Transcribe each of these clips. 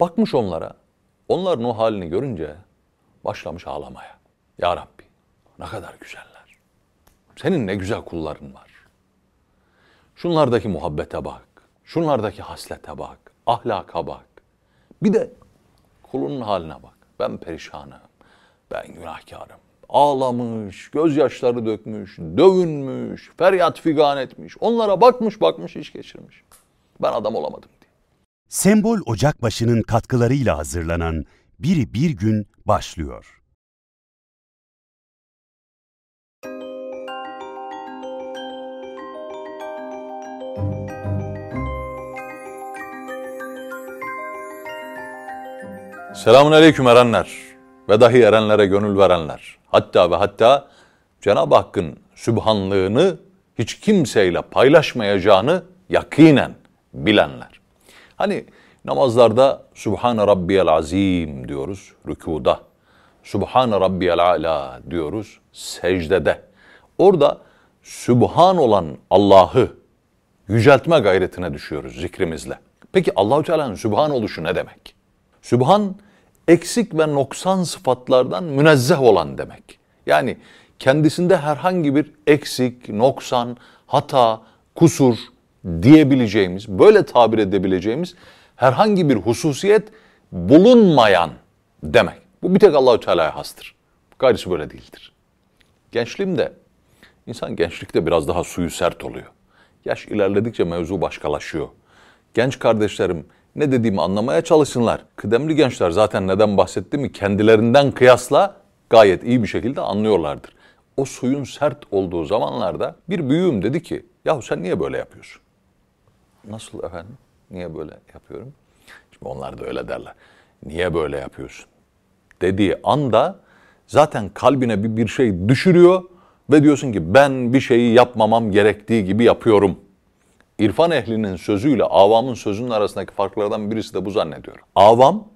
Bakmış onlara. Onların o halini görünce başlamış ağlamaya. Ya Rabbi ne kadar güzeller. Senin ne güzel kulların var. Şunlardaki muhabbete bak. Şunlardaki haslete bak. Ahlaka bak. Bir de kulunun haline bak. Ben perişanım. Ben günahkarım. Ağlamış, gözyaşları dökmüş, dövünmüş, feryat figan etmiş. Onlara bakmış bakmış iş geçirmiş. Ben adam olamadım. Sembol Ocakbaşı'nın katkılarıyla hazırlanan Biri Bir Gün başlıyor. Selamun aleyküm erenler ve dahi erenlere gönül verenler. Hatta ve hatta Cenab-ı Hakk'ın sübhanlığını hiç kimseyle paylaşmayacağını yakinen bilenler. Hani namazlarda Subhane Rabbiyel Azim diyoruz rükuda. Subhane Rabbiyel Ala diyoruz secdede. Orada Sübhan olan Allah'ı yüceltme gayretine düşüyoruz zikrimizle. Peki Allahü Teala'nın Sübhan oluşu ne demek? Sübhan eksik ve noksan sıfatlardan münezzeh olan demek. Yani kendisinde herhangi bir eksik, noksan, hata, kusur diyebileceğimiz, böyle tabir edebileceğimiz herhangi bir hususiyet bulunmayan demek. Bu bir tek Allahü Teala'ya hastır. Gayrısı böyle değildir. Gençliğimde insan gençlikte biraz daha suyu sert oluyor. Yaş ilerledikçe mevzu başkalaşıyor. Genç kardeşlerim ne dediğimi anlamaya çalışsınlar. Kıdemli gençler zaten neden bahsettiğimi kendilerinden kıyasla gayet iyi bir şekilde anlıyorlardır. O suyun sert olduğu zamanlarda bir büyüğüm dedi ki, yahu sen niye böyle yapıyorsun? Nasıl efendim? Niye böyle yapıyorum? Şimdi onlar da öyle derler. Niye böyle yapıyorsun? Dediği anda zaten kalbine bir, bir şey düşürüyor ve diyorsun ki ben bir şeyi yapmamam gerektiği gibi yapıyorum. İrfan ehlinin sözüyle avamın sözünün arasındaki farklardan birisi de bu zannediyorum. Avam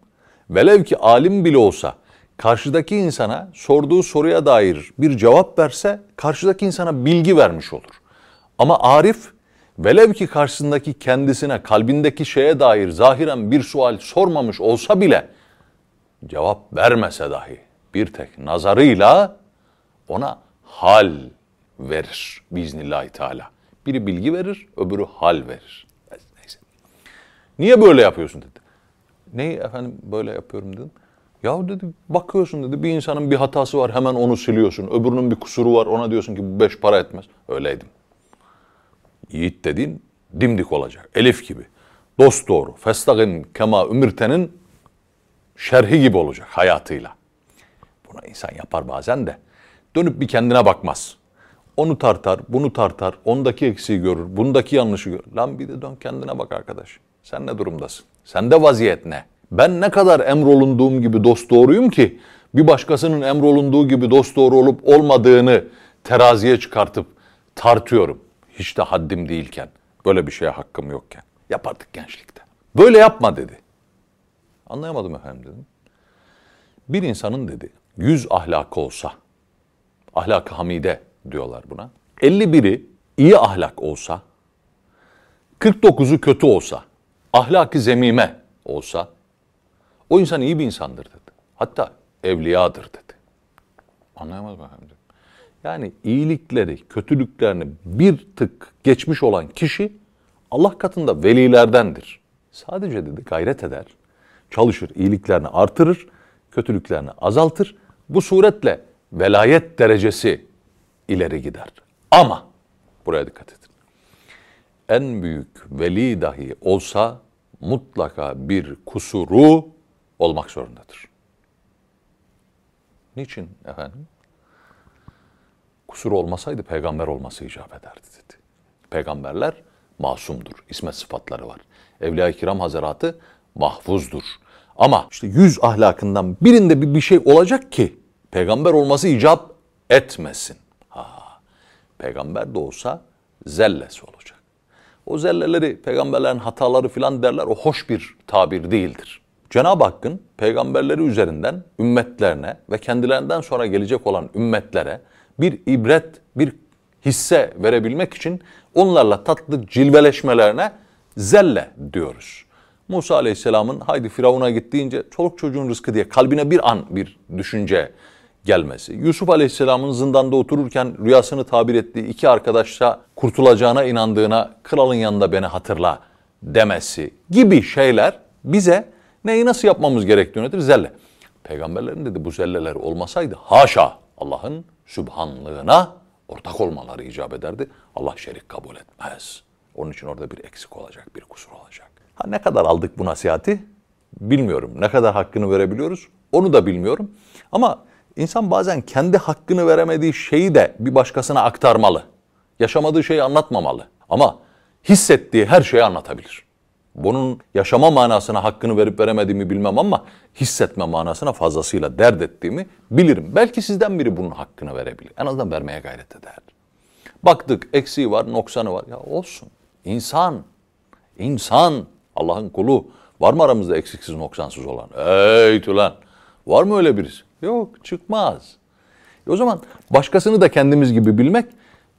velev ki alim bile olsa karşıdaki insana sorduğu soruya dair bir cevap verse karşıdaki insana bilgi vermiş olur. Ama arif velev ki karşısındaki kendisine kalbindeki şeye dair zahiren bir sual sormamış olsa bile cevap vermese dahi bir tek nazarıyla ona hal verir biiznillahü teala. Biri bilgi verir, öbürü hal verir. Neyse. Niye böyle yapıyorsun dedi. Neyi efendim böyle yapıyorum dedim. Ya dedi bakıyorsun dedi bir insanın bir hatası var hemen onu siliyorsun. Öbürünün bir kusuru var ona diyorsun ki bu beş para etmez. Öyleydim. Yiğit dediğin dimdik olacak. Elif gibi. Dost doğru. Festagin kema ümirtenin şerhi gibi olacak hayatıyla. Buna insan yapar bazen de. Dönüp bir kendine bakmaz. Onu tartar, bunu tartar, ondaki eksiği görür, bundaki yanlışı görür. Lan bir de dön kendine bak arkadaş. Sen ne durumdasın? Sende vaziyet ne? Ben ne kadar emrolunduğum gibi dost doğruyum ki bir başkasının emrolunduğu gibi dost doğru olup olmadığını teraziye çıkartıp tartıyorum. Hiç de haddim değilken, böyle bir şeye hakkım yokken. Yapardık gençlikte. Böyle yapma dedi. Anlayamadım efendim dedim. Bir insanın dedi yüz ahlakı olsa, ahlak-ı hamide diyorlar buna. 51'i iyi ahlak olsa, 49'u kötü olsa, ahlaki zemime olsa, o insan iyi bir insandır dedi. Hatta evliyadır dedi. Anlayamadım efendim. Yani iyilikleri, kötülüklerini bir tık geçmiş olan kişi Allah katında velilerdendir. Sadece dedi gayret eder, çalışır, iyiliklerini artırır, kötülüklerini azaltır. Bu suretle velayet derecesi ileri gider. Ama buraya dikkat edin. En büyük veli dahi olsa mutlaka bir kusuru olmak zorundadır. Niçin efendim? Kusuru olmasaydı peygamber olması icap ederdi dedi. Peygamberler masumdur. İsmet sıfatları var. Evliya-i Kiram Hazretleri mahfuzdur. Ama işte yüz ahlakından birinde bir, bir şey olacak ki peygamber olması icap etmesin. Ha, peygamber de olsa zellesi olacak. O zelleleri, peygamberlerin hataları filan derler. O hoş bir tabir değildir. Cenab-ı Hakk'ın peygamberleri üzerinden ümmetlerine ve kendilerinden sonra gelecek olan ümmetlere bir ibret, bir hisse verebilmek için onlarla tatlı cilveleşmelerine zelle diyoruz. Musa Aleyhisselam'ın haydi Firavun'a git deyince çoluk çocuğun rızkı diye kalbine bir an bir düşünce gelmesi. Yusuf Aleyhisselam'ın zindanda otururken rüyasını tabir ettiği iki arkadaşla kurtulacağına inandığına kralın yanında beni hatırla demesi gibi şeyler bize neyi nasıl yapmamız gerektiğini öğretir. Zelle. Peygamberlerin dedi bu zelleler olmasaydı haşa Allah'ın sübhanlığına ortak olmaları icap ederdi. Allah şerik kabul etmez. Onun için orada bir eksik olacak, bir kusur olacak. Ha ne kadar aldık bu nasihati bilmiyorum. Ne kadar hakkını verebiliyoruz onu da bilmiyorum. Ama insan bazen kendi hakkını veremediği şeyi de bir başkasına aktarmalı. Yaşamadığı şeyi anlatmamalı. Ama hissettiği her şeyi anlatabilir. Bunun yaşama manasına hakkını verip veremediğimi bilmem ama hissetme manasına fazlasıyla dert ettiğimi bilirim. Belki sizden biri bunun hakkını verebilir. En azından vermeye gayret eder. Baktık eksiği var, noksanı var. Ya olsun. İnsan, insan, Allah'ın kulu. Var mı aramızda eksiksiz, noksansız olan? Ey tülen. Var mı öyle birisi? Yok, çıkmaz. E o zaman başkasını da kendimiz gibi bilmek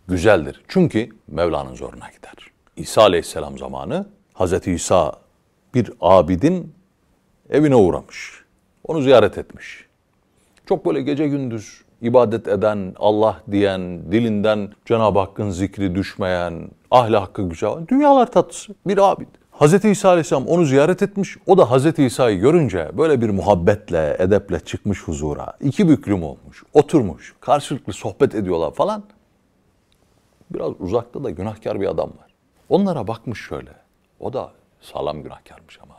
güzeldir. Çünkü Mevla'nın zoruna gider. İsa Aleyhisselam zamanı Hazreti İsa bir abidin evine uğramış. Onu ziyaret etmiş. Çok böyle gece gündüz ibadet eden, Allah diyen, dilinden Cenab-ı Hakk'ın zikri düşmeyen, ahlakı güzel, dünyalar tatlısı bir abid. Hazreti İsa Aleyhisselam onu ziyaret etmiş. O da Hazreti İsa'yı görünce böyle bir muhabbetle, edeple çıkmış huzura. İki büklüm olmuş, oturmuş, karşılıklı sohbet ediyorlar falan. Biraz uzakta da günahkar bir adam var. Onlara bakmış şöyle. O da sağlam günahkarmış ama.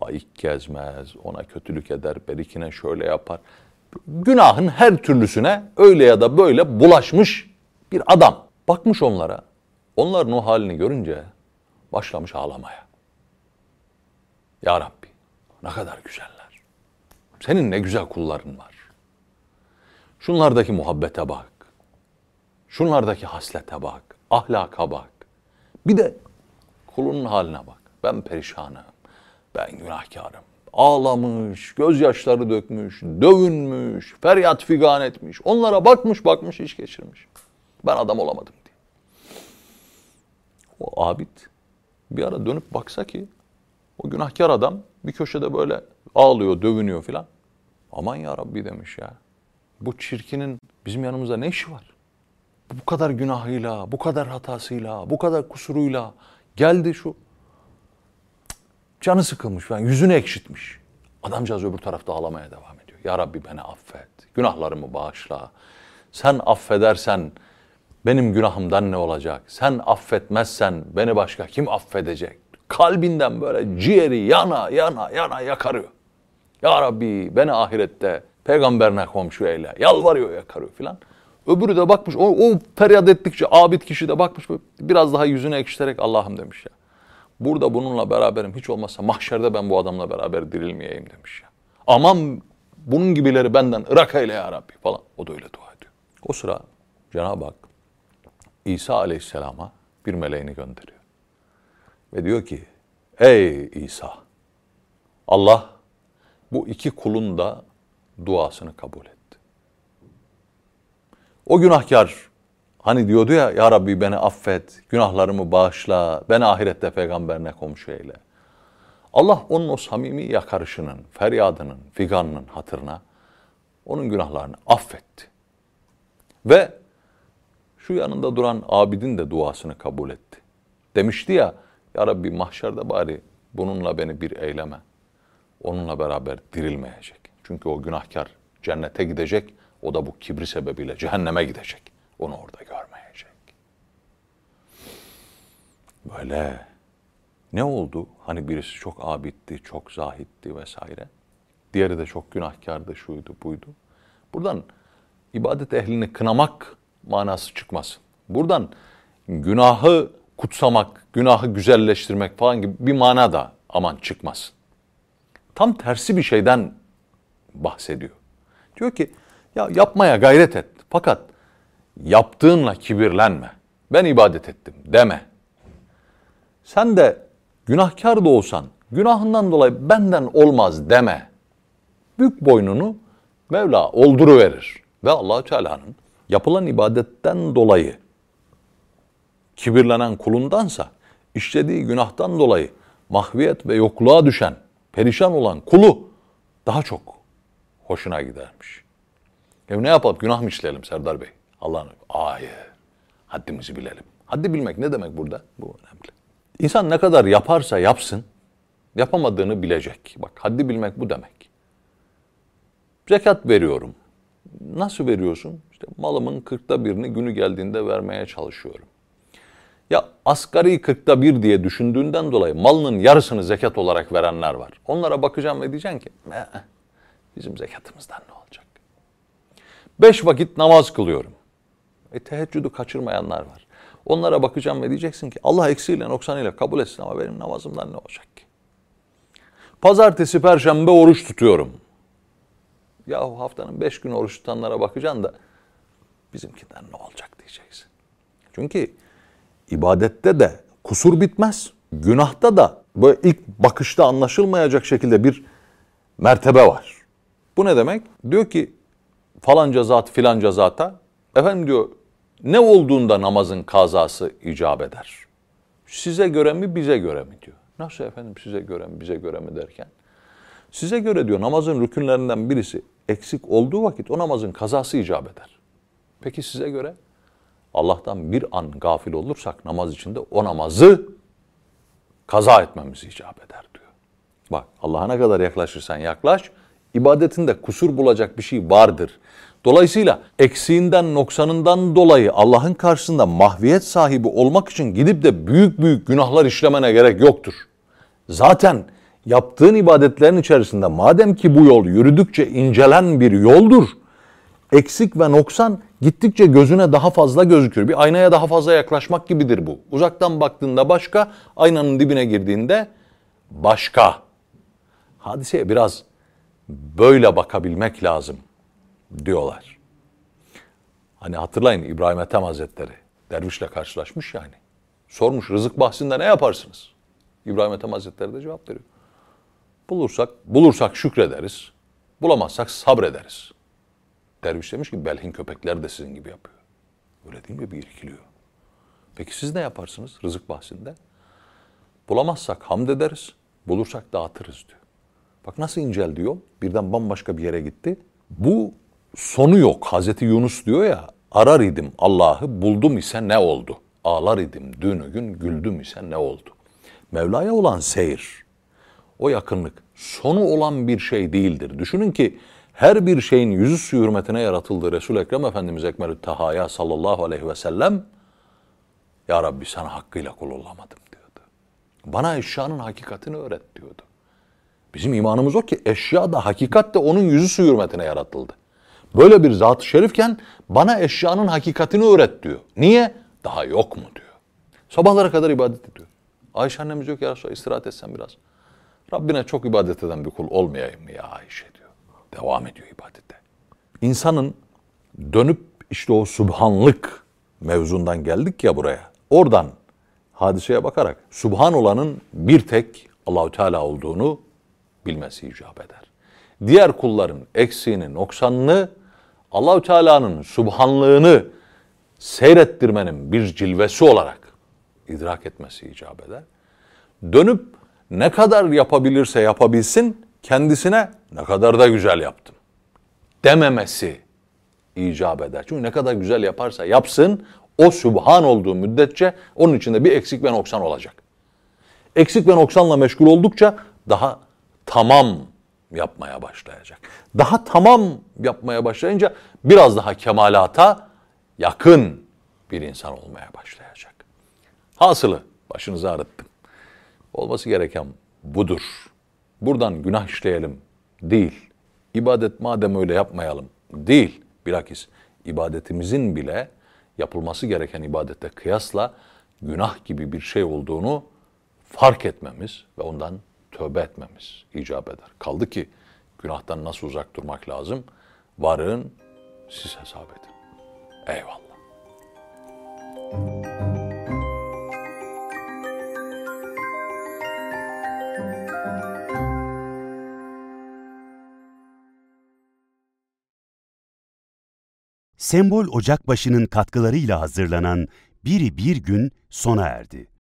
Ayık gezmez, ona kötülük eder, berikine şöyle yapar. Günahın her türlüsüne öyle ya da böyle bulaşmış bir adam. Bakmış onlara. Onların o halini görünce başlamış ağlamaya. Ya Rabbi ne kadar güzeller. Senin ne güzel kulların var. Şunlardaki muhabbete bak. Şunlardaki haslete bak. Ahlaka bak. Bir de kulunun haline bak. Ben perişanım. Ben günahkarım. Ağlamış, gözyaşları dökmüş, dövünmüş, feryat figan etmiş. Onlara bakmış bakmış iş geçirmiş. Ben adam olamadım diye. O abid bir ara dönüp baksa ki o günahkar adam bir köşede böyle ağlıyor, dövünüyor filan. Aman ya Rabbi demiş ya. Bu çirkinin bizim yanımızda ne işi var? Bu kadar günahıyla, bu kadar hatasıyla, bu kadar kusuruyla geldi şu. Canı sıkılmış falan, yüzünü ekşitmiş. Adamcağız öbür tarafta ağlamaya devam ediyor. Ya Rabbi beni affet, günahlarımı bağışla. Sen affedersen benim günahımdan ne olacak? Sen affetmezsen beni başka kim affedecek? Kalbinden böyle ciğeri yana yana yana yakarıyor. Ya Rabbi beni ahirette peygamberine komşu eyle. Yalvarıyor yakarıyor filan. Öbürü de bakmış o, o feryat ettikçe abid kişi de bakmış biraz daha yüzüne ekşiterek Allah'ım demiş ya. Burada bununla beraberim hiç olmazsa mahşerde ben bu adamla beraber dirilmeyeyim demiş ya. Aman bunun gibileri benden ırak eyle ya Rabbi falan. O da öyle dua ediyor. O sıra Cenab-ı Hak İsa Aleyhisselam'a bir meleğini gönderiyor. Ve diyor ki ey İsa Allah bu iki kulun da duasını kabul etti. O günahkar hani diyordu ya ya Rabbi beni affet, günahlarımı bağışla, beni ahirette peygamberine komşu eyle. Allah onun o samimi yakarışının, feryadının, figanının hatırına onun günahlarını affetti. Ve şu yanında duran abidin de duasını kabul etti. Demişti ya, Ya Rabbi mahşerde bari bununla beni bir eyleme. Onunla beraber dirilmeyecek. Çünkü o günahkar cennete gidecek, o da bu kibri sebebiyle cehenneme gidecek. Onu orada görmeyecek. Böyle ne oldu? Hani birisi çok abitti, çok zahitti vesaire. Diğeri de çok günahkardı, şuydu, buydu. Buradan ibadet ehlini kınamak manası çıkmasın. Buradan günahı kutsamak, günahı güzelleştirmek falan gibi bir mana da aman çıkmasın. Tam tersi bir şeyden bahsediyor. Diyor ki ya yapmaya gayret et fakat yaptığınla kibirlenme. Ben ibadet ettim deme. Sen de günahkar da olsan günahından dolayı benden olmaz deme. Büyük boynunu Mevla olduruverir. Ve Allahü Teala'nın yapılan ibadetten dolayı kibirlenen kulundansa işlediği günahtan dolayı mahviyet ve yokluğa düşen, perişan olan kulu daha çok hoşuna gidermiş. Ya ne yapalım? Günah mı işleyelim Serdar Bey? Allah'ın hayır. Haddimizi bilelim. Haddi bilmek ne demek burada? Bu önemli. İnsan ne kadar yaparsa yapsın, yapamadığını bilecek. Bak haddi bilmek bu demek. Zekat veriyorum. Nasıl veriyorsun? İşte malımın kırkta birini günü geldiğinde vermeye çalışıyorum. Ya asgari kırkta bir diye düşündüğünden dolayı malının yarısını zekat olarak verenler var. Onlara bakacağım ve diyeceksin ki bizim zekatımızdan ne olacak? Beş vakit namaz kılıyorum. E teheccüdü kaçırmayanlar var. Onlara bakacağım ve diyeceksin ki Allah eksiğiyle noksanıyla kabul etsin ama benim namazımdan ne olacak ki? Pazartesi, perşembe oruç tutuyorum. Yahu haftanın beş gün oruç tutanlara bakacaksın da bizimkinden ne olacak diyeceksin. Çünkü ibadette de kusur bitmez. Günahta da böyle ilk bakışta anlaşılmayacak şekilde bir mertebe var. Bu ne demek? Diyor ki falanca zat filanca zata efendim diyor ne olduğunda namazın kazası icap eder? Size göre mi bize göre mi diyor. Nasıl efendim size göre mi bize göre mi derken? Size göre diyor namazın rükünlerinden birisi eksik olduğu vakit o namazın kazası icap eder. Peki size göre? Allah'tan bir an gafil olursak namaz içinde o namazı kaza etmemiz icap eder diyor. Bak Allah'a ne kadar yaklaşırsan yaklaş, ibadetinde kusur bulacak bir şey vardır. Dolayısıyla eksiğinden, noksanından dolayı Allah'ın karşısında mahviyet sahibi olmak için gidip de büyük büyük günahlar işlemene gerek yoktur. Zaten yaptığın ibadetlerin içerisinde madem ki bu yol yürüdükçe incelen bir yoldur, eksik ve noksan gittikçe gözüne daha fazla gözükür. Bir aynaya daha fazla yaklaşmak gibidir bu. Uzaktan baktığında başka, aynanın dibine girdiğinde başka. Hadiseye biraz böyle bakabilmek lazım diyorlar. Hani hatırlayın İbrahim Ethem Hazretleri dervişle karşılaşmış yani. Sormuş rızık bahsinde ne yaparsınız? İbrahim Ethem Hazretleri de cevap veriyor. Bulursak, bulursak şükrederiz. Bulamazsak sabrederiz. Derviş demiş ki belhin köpekler de sizin gibi yapıyor. Öyle değil mi? Bir irkiliyor. Peki siz ne yaparsınız rızık bahsinde? Bulamazsak hamd ederiz, bulursak dağıtırız diyor. Bak nasıl inceldi yol? Birden bambaşka bir yere gitti. Bu sonu yok. Hazreti Yunus diyor ya, arar idim Allah'ı buldum ise ne oldu? Ağlar idim dün gün güldüm ise ne oldu? Mevla'ya olan seyir, o yakınlık sonu olan bir şey değildir. Düşünün ki her bir şeyin yüzü su hürmetine yaratıldığı Resul-i Ekrem Efendimiz Ekmelü Tahaya sallallahu aleyhi ve sellem Ya Rabbi sana hakkıyla kul olamadım diyordu. Bana eşyanın hakikatini öğret diyordu. Bizim imanımız o ki eşya da hakikat de onun yüzü su hürmetine yaratıldı. Böyle bir zat-ı şerifken bana eşyanın hakikatini öğret diyor. Niye? Daha yok mu diyor. Sabahlara kadar ibadet ediyor. Ayşe annemiz diyor ki ya Resulallah istirahat etsen biraz. Rabbine çok ibadet eden bir kul olmayayım mı ya Ayşe diyor. Devam ediyor ibadete. İnsanın dönüp işte o subhanlık mevzundan geldik ya buraya. Oradan hadiseye bakarak subhan olanın bir tek Allahü Teala olduğunu bilmesi icap eder. Diğer kulların eksiğini, noksanını Allahü Teala'nın subhanlığını seyrettirmenin bir cilvesi olarak idrak etmesi icap eder. Dönüp ne kadar yapabilirse yapabilsin kendisine ne kadar da güzel yaptım dememesi icap eder. Çünkü ne kadar güzel yaparsa yapsın o subhan olduğu müddetçe onun içinde bir eksik ve noksan olacak. Eksik ve noksanla meşgul oldukça daha tamam yapmaya başlayacak. Daha tamam yapmaya başlayınca biraz daha kemalata yakın bir insan olmaya başlayacak. Hasılı başınızı ağrıttım. Olması gereken budur. Buradan günah işleyelim değil. İbadet madem öyle yapmayalım değil. Bilakis ibadetimizin bile yapılması gereken ibadete kıyasla günah gibi bir şey olduğunu fark etmemiz ve ondan tövbe etmemiz icap eder. Kaldı ki günahtan nasıl uzak durmak lazım? Varın siz hesap edin. Eyvallah. Sembol Ocakbaşı'nın katkılarıyla hazırlanan Biri Bir Gün sona erdi.